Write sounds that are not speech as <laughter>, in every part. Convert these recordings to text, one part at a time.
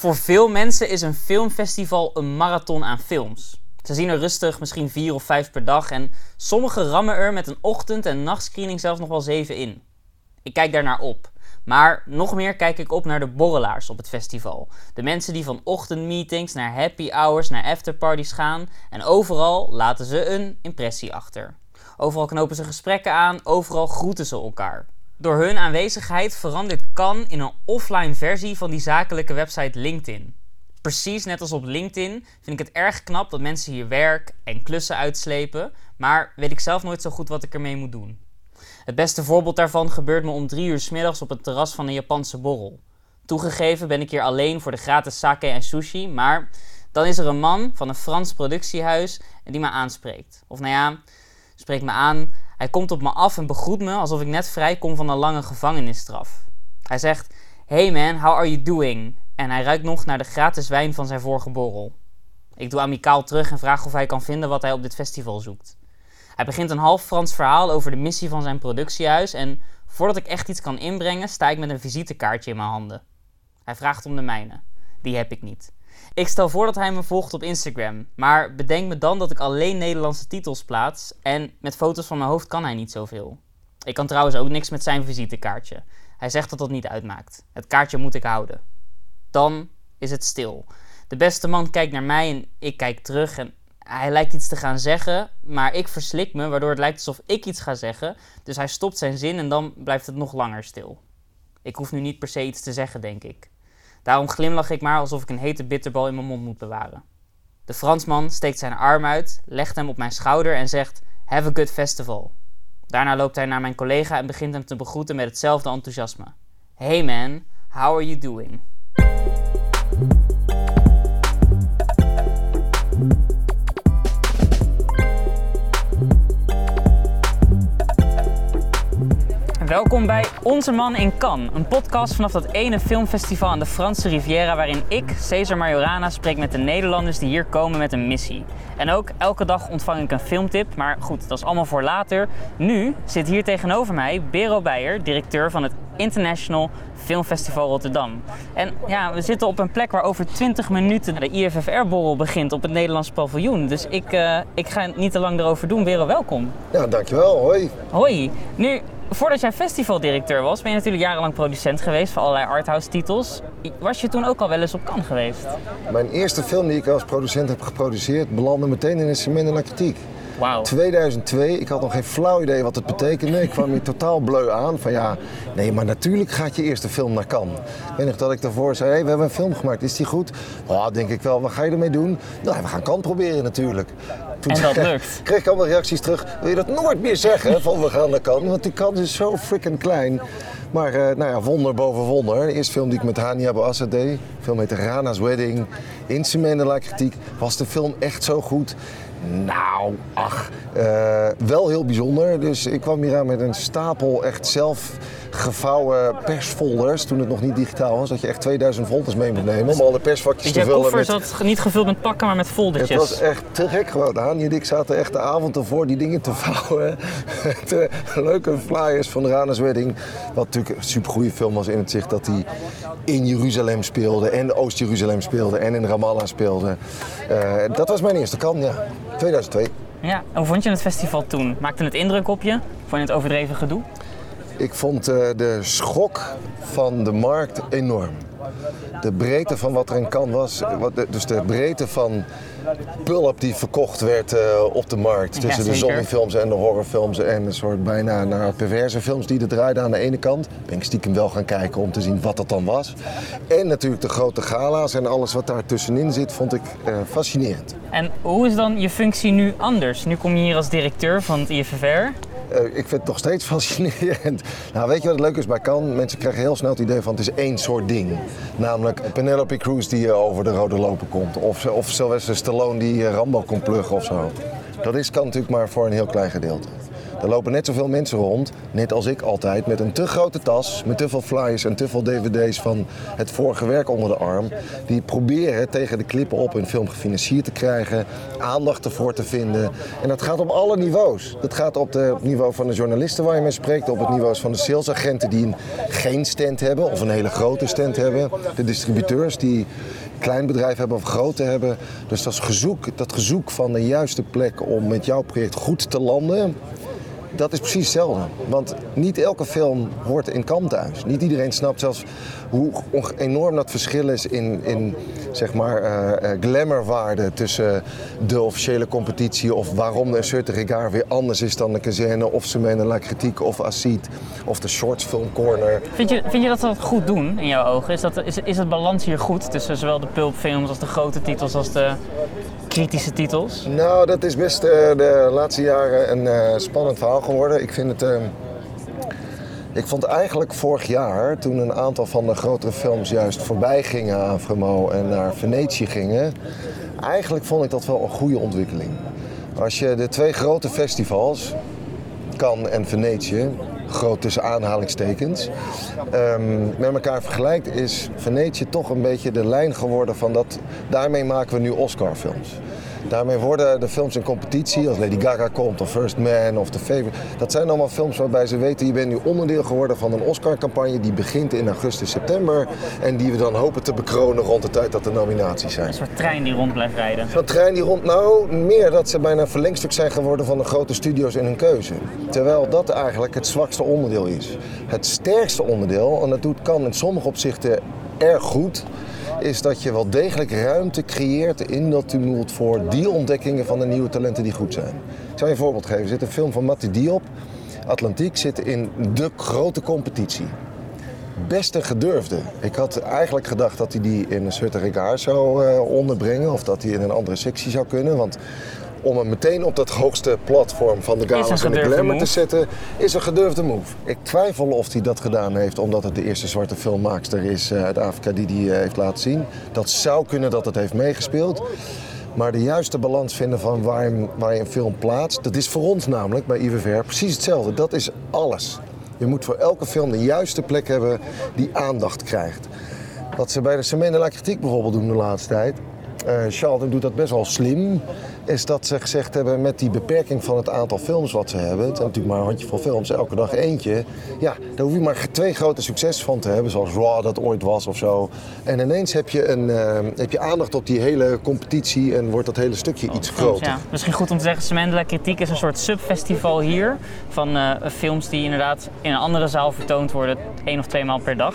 Voor veel mensen is een filmfestival een marathon aan films. Ze zien er rustig misschien vier of vijf per dag en sommigen rammen er met een ochtend- en nachtscreening zelfs nog wel zeven in. Ik kijk daar naar op. Maar nog meer kijk ik op naar de borrelaars op het festival. De mensen die van ochtendmeetings naar happy hours naar afterparties gaan en overal laten ze een impressie achter. Overal knopen ze gesprekken aan, overal groeten ze elkaar. Door hun aanwezigheid verandert Kan in een offline versie van die zakelijke website LinkedIn. Precies net als op LinkedIn vind ik het erg knap dat mensen hier werk en klussen uitslepen, maar weet ik zelf nooit zo goed wat ik ermee moet doen. Het beste voorbeeld daarvan gebeurt me om drie uur middags op het terras van een Japanse borrel. Toegegeven ben ik hier alleen voor de gratis sake en sushi, maar dan is er een man van een Frans productiehuis die me aanspreekt. Of nou ja, spreekt me aan, hij komt op me af en begroet me alsof ik net vrij kom van een lange gevangenisstraf. Hij zegt: Hey man, how are you doing? En hij ruikt nog naar de gratis wijn van zijn vorige borrel. Ik doe amicaal terug en vraag of hij kan vinden wat hij op dit festival zoekt. Hij begint een half Frans verhaal over de missie van zijn productiehuis en voordat ik echt iets kan inbrengen, sta ik met een visitekaartje in mijn handen. Hij vraagt om de mijne. Die heb ik niet. Ik stel voor dat hij me volgt op Instagram, maar bedenk me dan dat ik alleen Nederlandse titels plaats en met foto's van mijn hoofd kan hij niet zoveel. Ik kan trouwens ook niks met zijn visitekaartje. Hij zegt dat dat niet uitmaakt. Het kaartje moet ik houden. Dan is het stil. De beste man kijkt naar mij en ik kijk terug en hij lijkt iets te gaan zeggen, maar ik verslik me, waardoor het lijkt alsof ik iets ga zeggen. Dus hij stopt zijn zin en dan blijft het nog langer stil. Ik hoef nu niet per se iets te zeggen, denk ik. Daarom glimlach ik maar alsof ik een hete bitterbal in mijn mond moet bewaren. De Fransman steekt zijn arm uit, legt hem op mijn schouder en zegt: Have a good festival. Daarna loopt hij naar mijn collega en begint hem te begroeten met hetzelfde enthousiasme. Hey man, how are you doing? Welkom bij Onze Man in Cannes, een podcast vanaf dat ene filmfestival aan de Franse Riviera waarin ik, Cesar Majorana, spreek met de Nederlanders die hier komen met een missie. En ook elke dag ontvang ik een filmtip, maar goed, dat is allemaal voor later. Nu zit hier tegenover mij Bero Beijer, directeur van het International Filmfestival Rotterdam. En ja, we zitten op een plek waar over 20 minuten de IFFR-borrel begint op het Nederlands paviljoen. Dus ik, uh, ik ga niet te lang erover doen. Bero, welkom. Ja, dankjewel. Hoi. Hoi. Nu, voordat jij festivaldirecteur was, ben je natuurlijk jarenlang producent geweest van allerlei arthouse-titels. Was je toen ook al wel eens op Cannes geweest? Mijn eerste film die ik als producent heb geproduceerd belandde meteen in een Semaine la Kritiek. Wauw. 2002, ik had nog geen flauw idee wat het betekende. Ik kwam hier totaal bleu aan van ja, nee, maar natuurlijk gaat je eerste film naar Cannes. Ik weet nog dat ik daarvoor zei, hey, we hebben een film gemaakt, is die goed? Ja, denk ik wel, wat ga je ermee doen? Nou, we gaan Cannes proberen natuurlijk. Toen en dat lukt. <laughs> kreeg ik allemaal reacties terug, wil je dat nooit meer zeggen van we gaan naar Cannes? Want die kans is zo freaking klein. Maar uh, nou ja, wonder boven wonder. De eerste film die ik met Hania Bouassa deed, film heette Rana's Wedding, in Semaine la Kritiek, was de film echt zo goed. Nou, ach, uh, wel heel bijzonder. Dus ik kwam hier aan met een stapel echt zelf gevouwen persfolders. Toen het nog niet digitaal was, dat je echt 2000 folders mee moet nemen om alle persvakjes te vullen. Je koffer zat niet gevuld met pakken, maar met foldertjes. Het was echt te gek gewoon. Hani en ik zaten echt de avond ervoor die dingen te vouwen. <laughs> de leuke flyers van Rana's Wedding. Wat natuurlijk een supergoeie film was in het zicht dat hij in Jeruzalem speelde. En Oost-Jeruzalem speelde. En in Ramallah speelde. Uh, dat was mijn eerste kant, ja. 2002. Ja, hoe vond je het festival toen? Maakte het indruk op je? Vond je het overdreven gedoe? Ik vond uh, de schok van de markt enorm. De breedte van wat er in kan was, dus de breedte van pulp die verkocht werd uh, op de markt. Tussen ja, de zombiefilms en de horrorfilms en een soort bijna naar perverse films die er draaiden aan de ene kant. Ben ik stiekem wel gaan kijken om te zien wat dat dan was. En natuurlijk de grote gala's en alles wat daar tussenin zit, vond ik uh, fascinerend. En hoe is dan je functie nu anders? Nu kom je hier als directeur van het IFFR. Uh, ik vind het nog steeds <laughs> fascinerend. Nou, weet je wat het leuk is bij Cannes? Mensen krijgen heel snel het idee van het is één soort ding. Namelijk Penelope Cruz die over de rode lopen komt. Of, of Sylvester Stallone die Rambo komt pluggen of zo. Dat is kan natuurlijk maar voor een heel klein gedeelte. Er lopen net zoveel mensen rond, net als ik altijd, met een te grote tas, met te veel flyers en te veel dvd's van het vorige werk onder de arm. Die proberen tegen de klippen op hun film gefinancierd te krijgen, aandacht ervoor te vinden. En dat gaat op alle niveaus. Dat gaat op het niveau van de journalisten waar je mee spreekt, op het niveau van de salesagenten die een, geen stand hebben of een hele grote stand hebben. De distributeurs die klein bedrijf hebben of grote hebben. Dus dat, gezoek, dat gezoek van de juiste plek om met jouw project goed te landen, dat is precies hetzelfde. Want niet elke film hoort in Cannes thuis. Niet iedereen snapt zelfs hoe enorm dat verschil is in, in zeg maar, uh, glamourwaarde tussen de officiële competitie of waarom de Surte Regard weer anders is dan de kazerne of Semaine La Critique of Acid of de Shorts Film Corner. Vind je, vind je dat ze dat goed doen in jouw ogen? Is, dat, is, is het balans hier goed tussen zowel de pulpfilms als de grote titels als de kritische titels? Nou, dat is best uh, de laatste jaren een uh, spannend verhaal geworden. Ik vind het. Ik vond eigenlijk vorig jaar, toen een aantal van de grotere films juist voorbij gingen aan Fremo en naar Venetië gingen, eigenlijk vond ik dat wel een goede ontwikkeling. Als je de twee grote festivals, Cannes en Venetië, groot tussen aanhalingstekens, um, met elkaar vergelijkt, is Venetië toch een beetje de lijn geworden van dat. Daarmee maken we nu Oscar-films. Daarmee worden de films in competitie, als Lady Gaga komt of First Man of The Favorite. Dat zijn allemaal films waarbij ze weten, je bent nu onderdeel geworden van een Oscar-campagne die begint in augustus, september. En die we dan hopen te bekronen rond de tijd dat de nominaties zijn. Een soort trein die rond blijft rijden. Een trein die rond, nou meer dat ze bijna een verlengstuk zijn geworden van de grote studio's in hun keuze. Terwijl dat eigenlijk het zwakste onderdeel is. Het sterkste onderdeel, en dat doet, kan in sommige opzichten erg goed is dat je wel degelijk ruimte creëert in dat tumult voor die ontdekkingen van de nieuwe talenten die goed zijn. Ik zal je een voorbeeld geven. Er zit een film van Matti Diop, Atlantiek, zit in de grote competitie. Best gedurfde. Ik had eigenlijk gedacht dat hij die in een Sutter zou uh, onderbrengen of dat hij in een andere sectie zou kunnen. Want om hem meteen op dat hoogste platform van de Galas en de Glamour te zetten, is een gedurfde move. Ik twijfel of hij dat gedaan heeft omdat het de eerste zwarte filmmaakster is uh, uit Afrika die die uh, heeft laten zien. Dat zou kunnen dat het heeft meegespeeld. Maar de juiste balans vinden van waar je, waar je een film plaatst, dat is voor ons namelijk bij IWVR precies hetzelfde. Dat is alles. Je moet voor elke film de juiste plek hebben die aandacht krijgt. Wat ze bij de Semaine la Kritiek bijvoorbeeld doen de laatste tijd. Uh, Charlton doet dat best wel slim is dat ze gezegd hebben met die beperking van het aantal films wat ze hebben. Het zijn natuurlijk maar een handjevol films, elke dag eentje. Ja, daar hoef je maar twee grote successen van te hebben, zoals Raw dat ooit was of zo. En ineens heb je, een, uh, heb je aandacht op die hele competitie en wordt dat hele stukje iets groter. Ja. Misschien goed om te zeggen, Semendela Kritiek is een soort subfestival hier. Van uh, films die inderdaad in een andere zaal vertoond worden, één of twee maal per dag.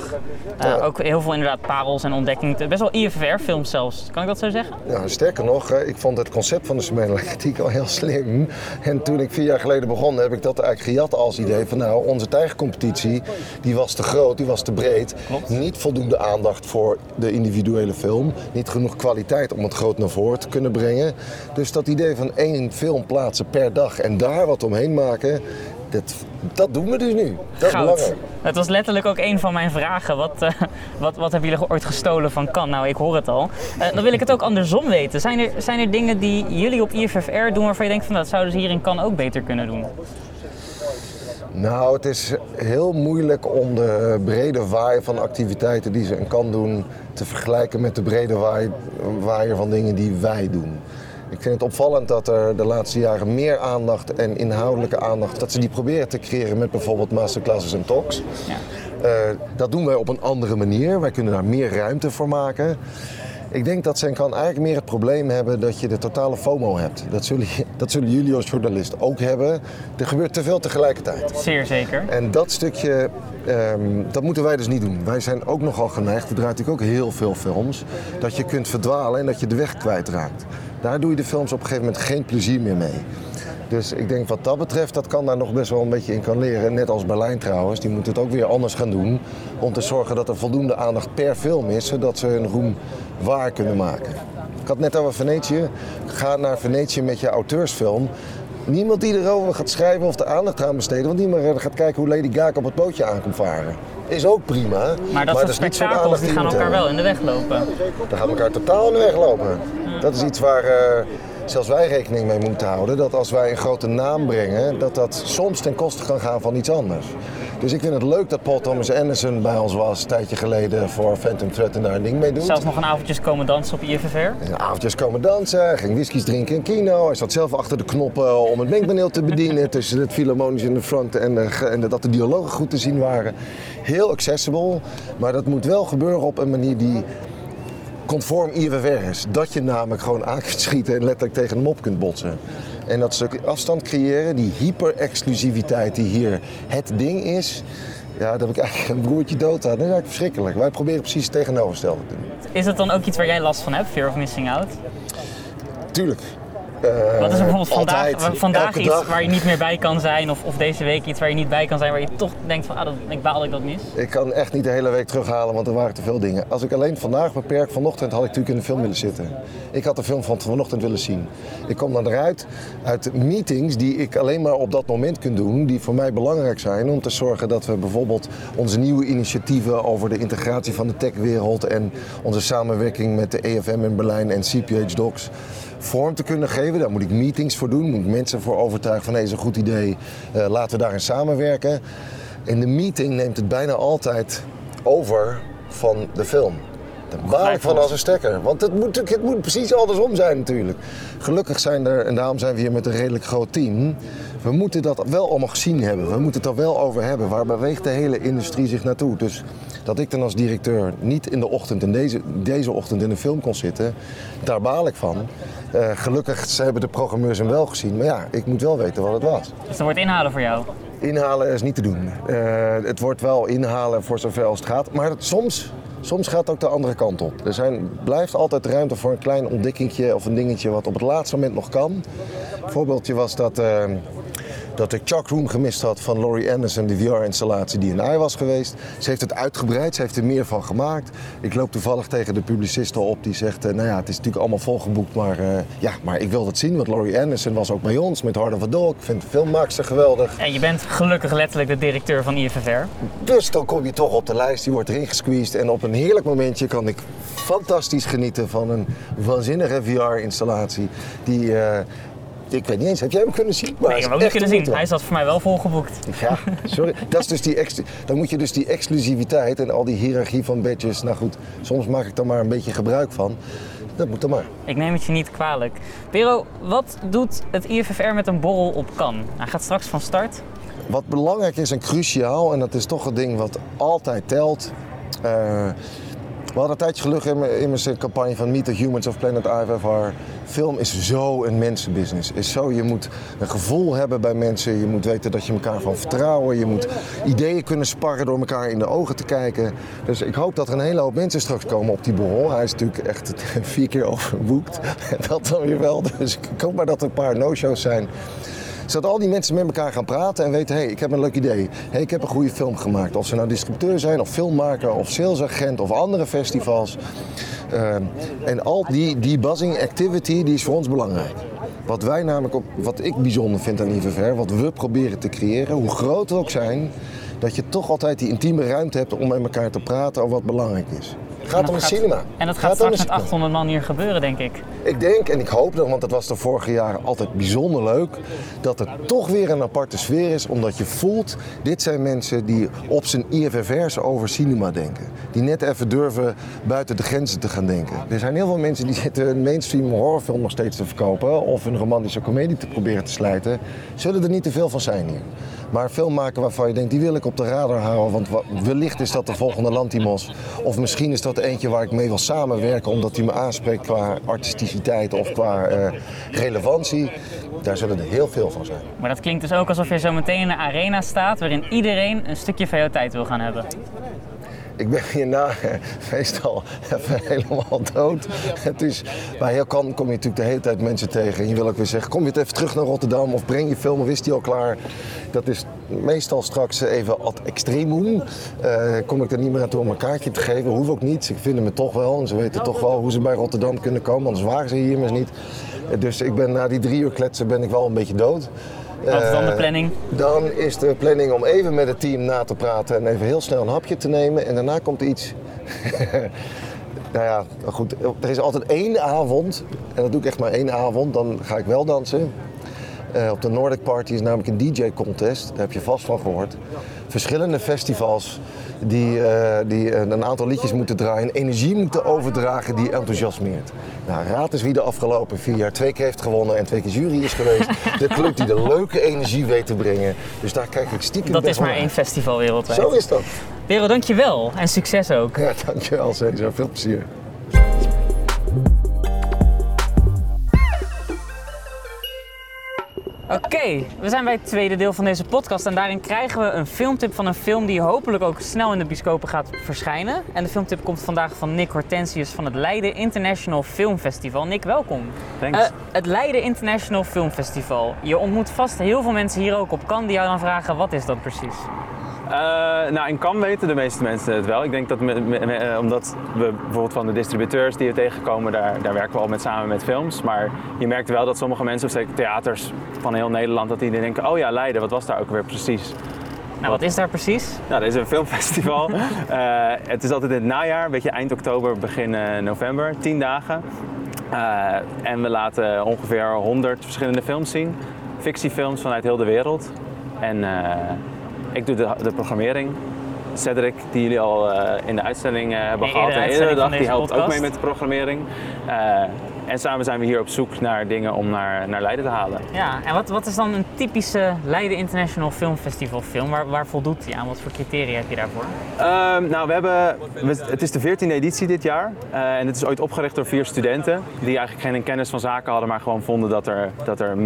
Uh, ook heel veel inderdaad parels en ontdekkingen. Best wel IFR-films zelfs, kan ik dat zo zeggen? Ja, sterker nog, ik vond het concept van de Semendela Kritiek al heel slim. En toen ik vier jaar geleden begon, heb ik dat eigenlijk gejat als idee van nou, onze tijgercompetitie, die was te groot, die was te breed. Klopt. Niet voldoende aandacht voor de individuele film. Niet genoeg kwaliteit om het groot naar voren te kunnen brengen. Dus dat idee van één film plaatsen per dag en daar wat omheen maken, dat, dat, doen we dus nu. Dat Goud. is Het was letterlijk ook een van mijn vragen. Wat, uh, wat, wat hebben jullie ooit gestolen van Kan? Nou, ik hoor het al. Uh, dan wil ik het ook andersom weten. Zijn er, zijn er dingen die jullie op IFFR doen waarvan je denkt van dat zouden ze hier in Kan ook beter kunnen doen? Nou, het is heel moeilijk om de brede waaier van activiteiten die ze in kan doen te vergelijken met de brede waaier van dingen die wij doen. Ik vind het opvallend dat er de laatste jaren meer aandacht en inhoudelijke aandacht, dat ze die proberen te creëren met bijvoorbeeld masterclasses en talks. Ja. Uh, dat doen wij op een andere manier. Wij kunnen daar meer ruimte voor maken. Ik denk dat kan eigenlijk meer het probleem hebben dat je de totale FOMO hebt. Dat zullen, dat zullen jullie als journalist ook hebben. Er gebeurt te veel tegelijkertijd. Zeer zeker. En dat stukje, um, dat moeten wij dus niet doen. Wij zijn ook nogal geneigd, er draait natuurlijk ook heel veel films, dat je kunt verdwalen en dat je de weg kwijtraakt. Daar doe je de films op een gegeven moment geen plezier meer mee. Dus ik denk wat dat betreft, dat kan daar nog best wel een beetje in kan leren. Net als Berlijn trouwens, die moet het ook weer anders gaan doen. Om te zorgen dat er voldoende aandacht per film is, zodat ze hun roem waar kunnen maken. Ik had net over Venetië. Ga naar Venetië met je auteursfilm. Niemand die erover gaat schrijven of de aandacht aan besteden, want niemand gaat kijken hoe Lady Gaga op het bootje aankomt varen. Is ook prima. Maar dat, maar soort spektakels die gaan elkaar wel in de weg lopen. Dan gaan elkaar totaal in de weg lopen. Dat is iets waar, uh, zelfs wij rekening mee moeten houden dat als wij een grote naam brengen, dat dat soms ten koste kan gaan van iets anders. Dus ik vind het leuk dat Paul Thomas Anderson bij ons was een tijdje geleden voor Phantom Thread en daar een ding mee doet. Zelfs nog een avondjes komen dansen op IFFR? En avondjes komen dansen, ging whiskies drinken in kino. Hij zat zelf achter de knoppen om het mengpaneel te bedienen <laughs> tussen het Philharmonisch in de front en, de, en dat de dialogen goed te zien waren. Heel accessible, maar dat moet wel gebeuren op een manier die conform IFFR is. Dat je namelijk gewoon aan kunt schieten en letterlijk tegen hem op kunt botsen. En dat stuk afstand creëren, die hyper-exclusiviteit die hier het ding is, ja, daar heb ik eigenlijk een broertje dood aan. Dat is eigenlijk verschrikkelijk. Wij proberen precies het tegenovergestelde te doen. Is het dan ook iets waar jij last van hebt, fear of missing out? Tuurlijk. Wat is er bijvoorbeeld vandaag, altijd, vandaag iets dag. waar je niet meer bij kan zijn? Of, of deze week iets waar je niet bij kan zijn, waar je toch denkt van, ah, dat, ik baal dat ik dat mis? Ik kan echt niet de hele week terughalen, want er waren te veel dingen. Als ik alleen vandaag beperk, vanochtend had ik natuurlijk in de film willen zitten. Ik had de film van vanochtend willen zien. Ik kom dan eruit uit meetings die ik alleen maar op dat moment kan doen, die voor mij belangrijk zijn om te zorgen dat we bijvoorbeeld onze nieuwe initiatieven over de integratie van de techwereld en onze samenwerking met de EFM in Berlijn en CPH Docs vorm te kunnen geven. Daar moet ik meetings voor doen, moet ik mensen voor overtuigen van deze goed idee, eh, laten we daarin samenwerken. In de meeting neemt het bijna altijd over van de film. Daar baal ik van als een stekker. Want het moet, het moet precies andersom zijn natuurlijk. Gelukkig zijn er, en daarom zijn we hier met een redelijk groot team. We moeten dat wel allemaal gezien hebben. We moeten het er wel over hebben. Waar beweegt de hele industrie zich naartoe? Dus dat ik dan als directeur niet in de ochtend, in deze, deze ochtend in een film kon zitten, daar baal ik van. Eh, gelukkig ze hebben de programmeurs hem wel gezien. Maar ja, ik moet wel weten wat het was. Dus dat wordt inhalen voor jou. Inhalen is niet te doen. Eh, het wordt wel inhalen voor zover als het gaat. Maar het- soms, soms gaat het ook de andere kant op. Er zijn, blijft altijd ruimte voor een klein ontdekkingje of een dingetje wat op het laatste moment nog kan. Een voorbeeldje was dat, eh, dat ik Chuck Room gemist had van Laurie Anderson, de VR-installatie die in AI was geweest. Ze heeft het uitgebreid, ze heeft er meer van gemaakt. Ik loop toevallig tegen de publiciste op die zegt, eh, nou ja, het is natuurlijk allemaal volgeboekt, maar eh, ja, maar ik wil het zien, want Laurie Anderson was ook bij ons met Hard of a Dog. Ik vind de filmmaakster geweldig. En je bent gelukkig letterlijk de directeur van IFFR. Dus dan kom je toch op de lijst, die wordt erin gesqueezed. En op een heerlijk momentje kan ik fantastisch genieten van een waanzinnige VR-installatie. Die, eh, ik weet niet eens, heb jij hem kunnen zien? Maar Nee, ik heb hem ook niet kunnen zien. Hij zat voor mij wel volgeboekt. Ja, sorry. <laughs> Dat is dus die ex- dan moet je dus die exclusiviteit en al die hiërarchie van badges. Nou goed, soms maak ik er maar een beetje gebruik van. Dat moet dan maar. Ik neem het je niet kwalijk. Pero, wat doet het IFFR met een borrel op kan? Hij gaat straks van start. Wat belangrijk is en cruciaal, en dat is toch het ding wat altijd telt. eh, we hadden een tijdje geluk in mijn, campagne van Meet the Humans of Planet IFFR. Film is zo een mensenbusiness. Is zo, je moet een gevoel hebben bij mensen. Je moet weten dat je elkaar van vertrouwen. Je moet ideeën kunnen sparren door elkaar in de ogen te kijken. Dus ik hoop dat er een hele hoop mensen straks komen op die borrel. Hij is natuurlijk echt <laughs> vier keer overboekt. <laughs> Dat dan weer wel. Dus ik hoop maar dat er een paar no-shows zijn zodat al die mensen met elkaar gaan praten en weten, hé, hey, ik heb een leuk idee. Hey, ik heb een goede film gemaakt. Of ze nou distributeur zijn, of filmmaker, of salesagent, of andere festivals. Ehm, en al die, die buzzing activity, die is voor ons belangrijk. Wat wij namelijk, op, wat ik bijzonder vind aan IVVR, wat we proberen te creëren, hoe groot we ook zijn, dat je toch altijd die intieme ruimte hebt om met elkaar te praten over wat belangrijk is. Het gaat om gaat- cinema. En dat gaat straks met cinema. 800 man hier gebeuren, denk ik. Ik denk en ik hoop dat, want dat was de vorige jaren altijd bijzonder leuk, dat er toch weer een aparte sfeer is, omdat je voelt, dit zijn mensen die op zijn IFFR's over cinema denken. Die net even durven buiten de grenzen te gaan denken. Er zijn heel veel mensen die <laughs> zitten een mainstream horrorfilm nog steeds te verkopen of een romantische komedie te proberen te slijten. Zullen er niet te veel van zijn hier. Maar film maken waarvan je denkt, die wil ik op de radar houden, want wa- wellicht is dat de volgende Lantimos. Of misschien is dat eentje waar ik mee wil samenwerken, omdat hij me aanspreekt qua artisticiteit of qua eh, relevantie. Daar zullen er heel veel van zijn. Maar dat klinkt dus ook alsof je zo meteen in een arena staat waarin iedereen een stukje van jouw tijd wil gaan hebben. Ik ben hierna <laughs> meestal even helemaal dood. Het is, bij heel kan kom je natuurlijk de hele tijd mensen tegen. En je wil ook weer zeggen, kom je het even terug naar Rotterdam of breng je film of is die al klaar? Dat is meestal straks even ad extremum. Eh, kom ik er niet meer aan om een kaartje te geven. Hoef ook niet. Ze vinden me toch wel en ze weten toch wel hoe ze bij Rotterdam kunnen komen. Anders waren ze hier immers niet. Dus ik ben na die drie uur kletsen ben ik wel een beetje dood. Wat is dan de Eh, planning? dan is de planning om even met het team na te praten en even heel snel een hapje te nemen. En daarna komt iets. <laughs> Nou ja, goed. Er is altijd één avond, en dat doe ik echt maar één avond, dan ga ik wel dansen. Eh, op de Nordic Party is namelijk een DJ-contest, daar heb je vast van gehoord. Verschillende festivals die, eh, die eh, een aantal liedjes moeten draaien, energie moeten overdragen die enthousiasmeert. Nou, raad eens wie de afgelopen vier jaar twee keer heeft gewonnen en twee keer jury is geweest. De club die de leuke energie weet te brengen. Dus daar kijk ik stiekem Dat is maar één festival wereldwijd. Zo is dat. Vero, dankjewel. En succes ook. Ja, dankjewel Cesar. Veel plezier. Oké, we zijn bij het tweede deel van deze podcast en daarin krijgen we een filmtip van een film die hopelijk ook snel in de bioscopen gaat verschijnen. En de filmtip komt vandaag van Nick Hortensius van het Leiden International Film Festival. Nick, welkom. Thanks. Eh, het Leiden International Film Festival. Je ontmoet vast heel veel mensen hier ook op Cannes die jou dan vragen, wat is dat precies? Eh, nou, in Cannes weten de meeste mensen het wel. Ik denk dat me- me- me- eh, omdat we bijvoorbeeld van de distributeurs die we tegenkomen, daar, daar werken we al met samen met films. Maar je merkt wel dat sommige mensen, of zeker theaters van heel Nederland, dat die denken, oh ja, Leiden, wat was daar ook weer precies? Nou, wat is daar precies? Nou, dit is een filmfestival. <laughs> Eh, het is altijd in het najaar, een beetje eind oktober, begin november, tien dagen. En we laten ongeveer 100 verschillende films zien, fictiefilms vanuit heel de wereld. En ik doe de, de programmering. Cedric, die jullie al eh, in de uitzending eh, hebben gehad, de en eerder dag, die helpt ook mee met de programmering. Eh, en samen zijn we hier op zoek naar dingen om naar, naar Leiden te halen. Ja, en wat, wat is dan een typische Leiden International Film Festival film? Waar, waar voldoet die aan? Wat voor criteria heb je daarvoor? Ehm, nou, we hebben, we- het is de 14e editie dit jaar. Eh, en het is ooit opgericht door vier studenten. Die eigenlijk geen kennis van zaken hadden, maar gewoon vonden dat er, dat er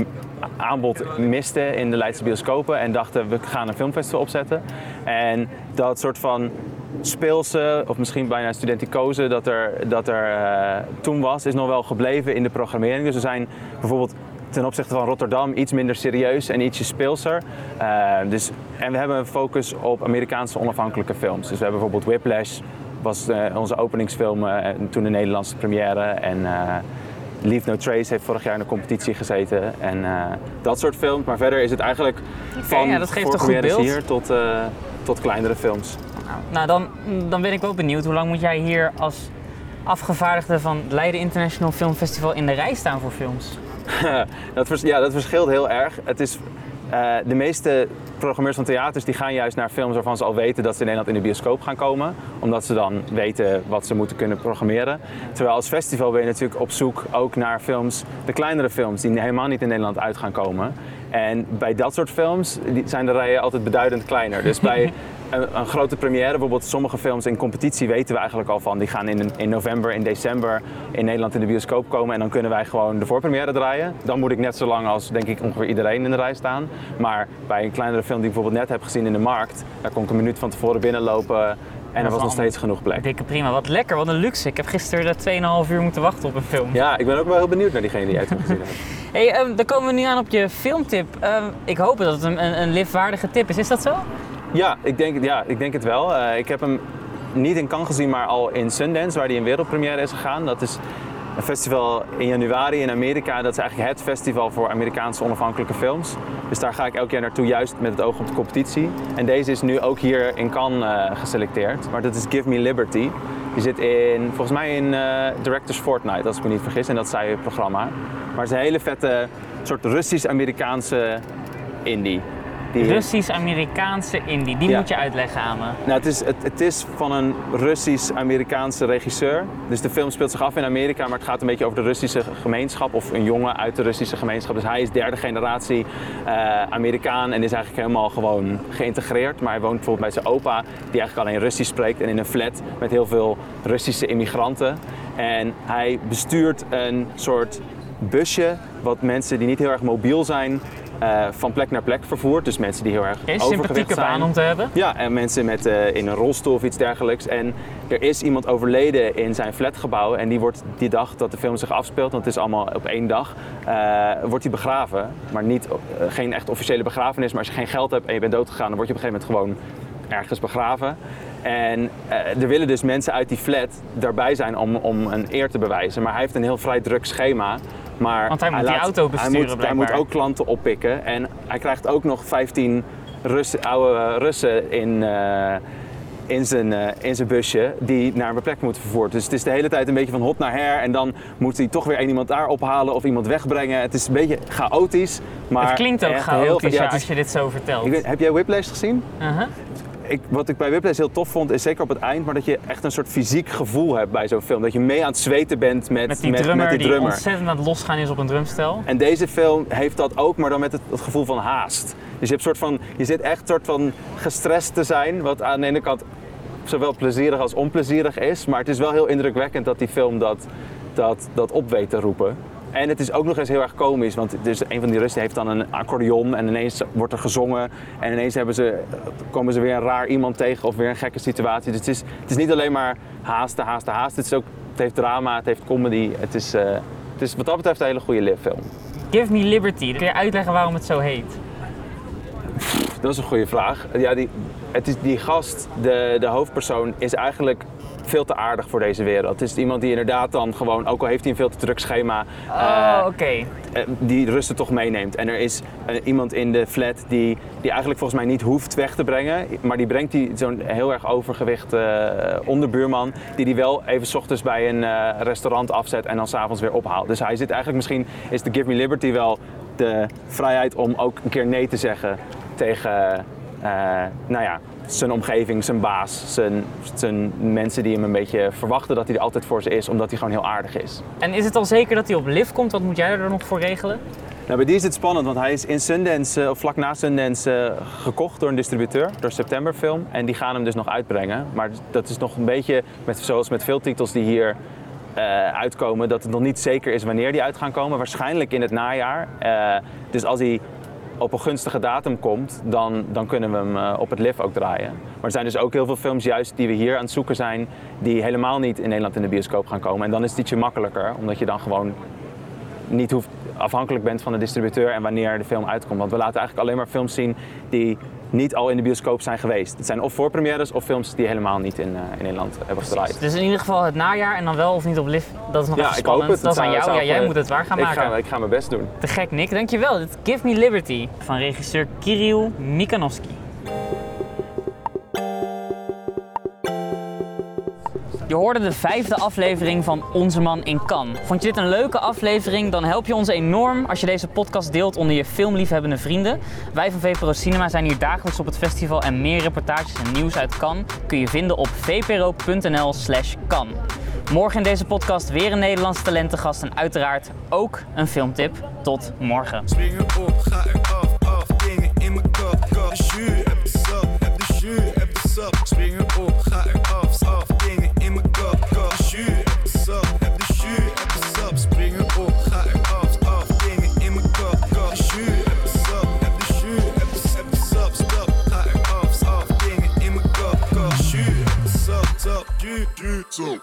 aanbod miste in de Leidse bioscopen. En dachten, we gaan een filmfestival opzetten. En dat soort van speelse, of misschien bijna studenticose, dat er, dat er eh, toen was, is nog wel gebleven in de programmering. Dus we zijn bijvoorbeeld ten opzichte van Rotterdam iets minder serieus en ietsje speelser. Eh, dus, en we hebben een focus op Amerikaanse onafhankelijke films. Dus we hebben bijvoorbeeld Whiplash, was eh, onze openingsfilm en toen de Nederlandse première. En Leave No Trace heeft vorig jaar in de competitie gezeten. En dat soort films. Maar verder is het eigenlijk van ja, dat geeft een goed voorpremières beeld. hier tot, tot kleinere films. Nou, dan, dan ben ik wel benieuwd. Hoe lang moet jij hier als afgevaardigde van het Leiden International Film Festival in de rij staan voor films? <laughs> dat, vers- ja, dat verschilt heel erg. Het is, eh, de meeste programmeurs van theaters die gaan juist naar films waarvan ze al weten dat ze in Nederland in de bioscoop gaan komen. Omdat ze dan weten wat ze moeten kunnen programmeren. Terwijl als festival ben je natuurlijk op zoek ook naar films, de kleinere films die helemaal niet in Nederland uit gaan komen. En bij dat soort films die zijn de rijen altijd beduidend kleiner. Dus bij <laughs> een, een grote première, bijvoorbeeld sommige films in competitie weten we eigenlijk al van. Die gaan in, in november, in december in Nederland in de bioscoop komen. En dan kunnen wij gewoon de voorpremière draaien. Dan moet ik net zo lang als denk ik ongeveer iedereen in de rij staan. Maar bij een kleinere film die ik bijvoorbeeld net heb gezien in de markt, daar kon ik een minuut van tevoren binnenlopen. En er was nog steeds genoeg plek. Dikke prima, wat lekker, wat een luxe. Ik heb gisteren 2,5 uur moeten wachten op een film. Ja, ik ben ook wel heel benieuwd naar diegene die jij toen gezien hebt. <laughs> Hey, ehm, dan komen we nu aan op je filmtip. Ehm, ik hoop dat het een, een, een liftwaardige tip is. Is dat zo? Ja, ik denk, ja, ik denk het wel. Eh, ik heb hem niet in Cannes gezien, maar al in Sundance, waar hij in wereldpremière is gegaan. Dat is een festival in januari in Amerika. Dat is eigenlijk het festival voor Amerikaanse onafhankelijke films. Dus daar ga ik elk jaar naartoe, juist met het oog op de competitie. En deze is nu ook hier in Cannes eh, geselecteerd. Maar dat is Give Me Liberty. Die zit in, volgens mij in eh, Directors Fortnite, als ik me niet vergis. En dat is zijn programma. Maar het is een hele vette soort Russisch-Amerikaanse indie. Die Russisch-Amerikaanse indie. Die Ja. moet je uitleggen aan me. Nou, het, is, het, het is van een Russisch-Amerikaanse regisseur. Dus de film speelt zich af in Amerika, maar het gaat een beetje over de Russische gemeenschap. Of een jongen uit de Russische gemeenschap. Dus hij is derde generatie eh, Amerikaan en is eigenlijk helemaal gewoon geïntegreerd. Maar hij woont bijvoorbeeld bij zijn opa, die eigenlijk alleen Russisch spreekt. En in een flat met heel veel Russische immigranten. En hij bestuurt een soort busje, wat mensen die niet heel erg mobiel zijn, eh, van plek naar plek vervoert. Dus mensen die heel erg overgewicht sympathieke zijn. baan om te hebben. Ja, en mensen met, eh, in een rolstoel of iets dergelijks. En er is iemand overleden in zijn flatgebouw. En die wordt die dag dat de film zich afspeelt, want het is allemaal op één dag, eh, wordt hij begraven. Maar niet, geen echt officiële begrafenis. Maar als je geen geld hebt en je bent doodgegaan, dan word je op een gegeven moment gewoon ergens begraven. En er willen dus mensen uit die flat daarbij zijn om, om een eer te bewijzen. Maar hij heeft een heel vrij druk schema. Maar Want hij moet die auto hij besturen, moet, hij moet ook klanten oppikken. En hij krijgt ook nog 15 Russen, oude Russen in, eh, in zijn, eh, in zijn busje die naar een plek moet vervoerd. Dus het is de hele tijd een beetje van hot naar her en dan moet hij toch weer iemand daar ophalen of iemand wegbrengen. Het is een beetje chaotisch, maar het klinkt ook chaotisch heel, ja, ja, het is- als je dit zo vertelt. ik weet- heb jij Whiplash gezien? Uh-huh. Ik, wat ik bij Whiplash heel tof vond, is zeker op het eind, maar dat je echt een soort fysiek gevoel hebt bij zo'n film. Dat je mee aan het zweten bent met, Met die drummer met die die drummer. ontzettend aan het losgaan is op een drumstel. En deze film heeft dat ook, maar dan met het, het gevoel van haast. Dus je, hebt soort van, je zit echt soort van gestrest te zijn, wat aan de ene kant zowel plezierig als onplezierig is. Maar het is wel heel indrukwekkend dat die film dat, dat, dat op weet te roepen. En het is ook nog eens heel erg komisch, want dus een van die Russen heeft dan een accordeon en ineens wordt er gezongen. En ineens hebben ze, komen ze weer een raar iemand tegen of weer een gekke situatie. Dus het is, het is niet alleen maar haasten, haasten, haasten. Het, is ook, het heeft drama, het heeft comedy. Het is, eh, het is wat dat betreft een hele goede live-film. Give Me Liberty. Kun je uitleggen waarom het zo heet? Dat is een goede vraag. Ja, die, het is, die gast, de, de hoofdpersoon, is eigenlijk veel te aardig voor deze wereld. Het is iemand die inderdaad dan gewoon, ook al heeft hij een veel te druk schema, Oh, eh, oké. eh, die rusten toch meeneemt. En er is eh, iemand in de flat die, die eigenlijk volgens mij niet hoeft weg te brengen. Maar die brengt die zo'n heel erg overgewicht onderbuurman. Die die wel even 's ochtends bij een restaurant afzet en dan s'avonds weer ophaalt. Dus hij zit eigenlijk misschien, is de Give Me Liberty wel de vrijheid om ook een keer nee te zeggen tegen, nou ja, zijn omgeving, zijn baas, zijn, zijn mensen die hem een beetje verwachten dat hij er altijd voor ze is, omdat hij gewoon heel aardig is. En is het al zeker dat hij op lift komt? Wat moet jij er nog voor regelen? Nou, bij die is het spannend, want hij is in Sundance, eh, of vlak na Sundance, eh, gekocht door een distributeur, door September Film. En die gaan hem dus nog uitbrengen. Maar dat is nog een beetje, met, zoals met veel titels die hier eh, uitkomen, dat het nog niet zeker is wanneer die uit gaan komen. Waarschijnlijk in het najaar. Eh, dus als hij op een gunstige datum komt, dan, dan kunnen we hem eh, op het LIF ook draaien. Maar er zijn dus ook heel veel films juist die we hier aan het zoeken zijn, die helemaal niet in Nederland in de bioscoop gaan komen. En dan is het ietsje makkelijker, omdat je dan gewoon niet hoeft, afhankelijk bent van de distributeur en wanneer de film uitkomt. Want we laten eigenlijk alleen maar films zien die niet al in de bioscoop zijn geweest. Het zijn of voorpremières of films die helemaal niet in, eh, in Nederland hebben gedraaid. Dus in ieder geval het najaar en dan wel of niet op lift. Dat is nog even ik hoop spannend. het. Dat is aan jou. Ja, jij eh, moet het waar gaan ik maken. Ga, ik ga mijn best doen. Te gek, Nick. Dankjewel. Dit Give Me Liberty van regisseur Kirill Mikanovsky. Je hoorde de vijfde aflevering van Onze Man in Cannes. Vond je dit een leuke aflevering? Dan help je ons enorm als je deze podcast deelt onder je filmliefhebbende vrienden. Wij van VPRO Cinema zijn hier dagelijks op het festival en meer reportages en nieuws uit Cannes kun je vinden op vpro.nl/slash kan. Morgen in deze podcast weer een Nederlandse talentengast en uiteraard ook een filmtip. Tot morgen. op, ga af, dingen in mijn kop, op, ga af, dingen zuur, the de sap, the de zuur, heb de sap. Springen op, ga er af, af, dingen in mijn kop, kop. Zuur, the de sap, the de zuur, the de, the de stop. Cut it off, off. af, dingen in my kop, kop. Zuur, heb de sap, sap, duur, duur, zo.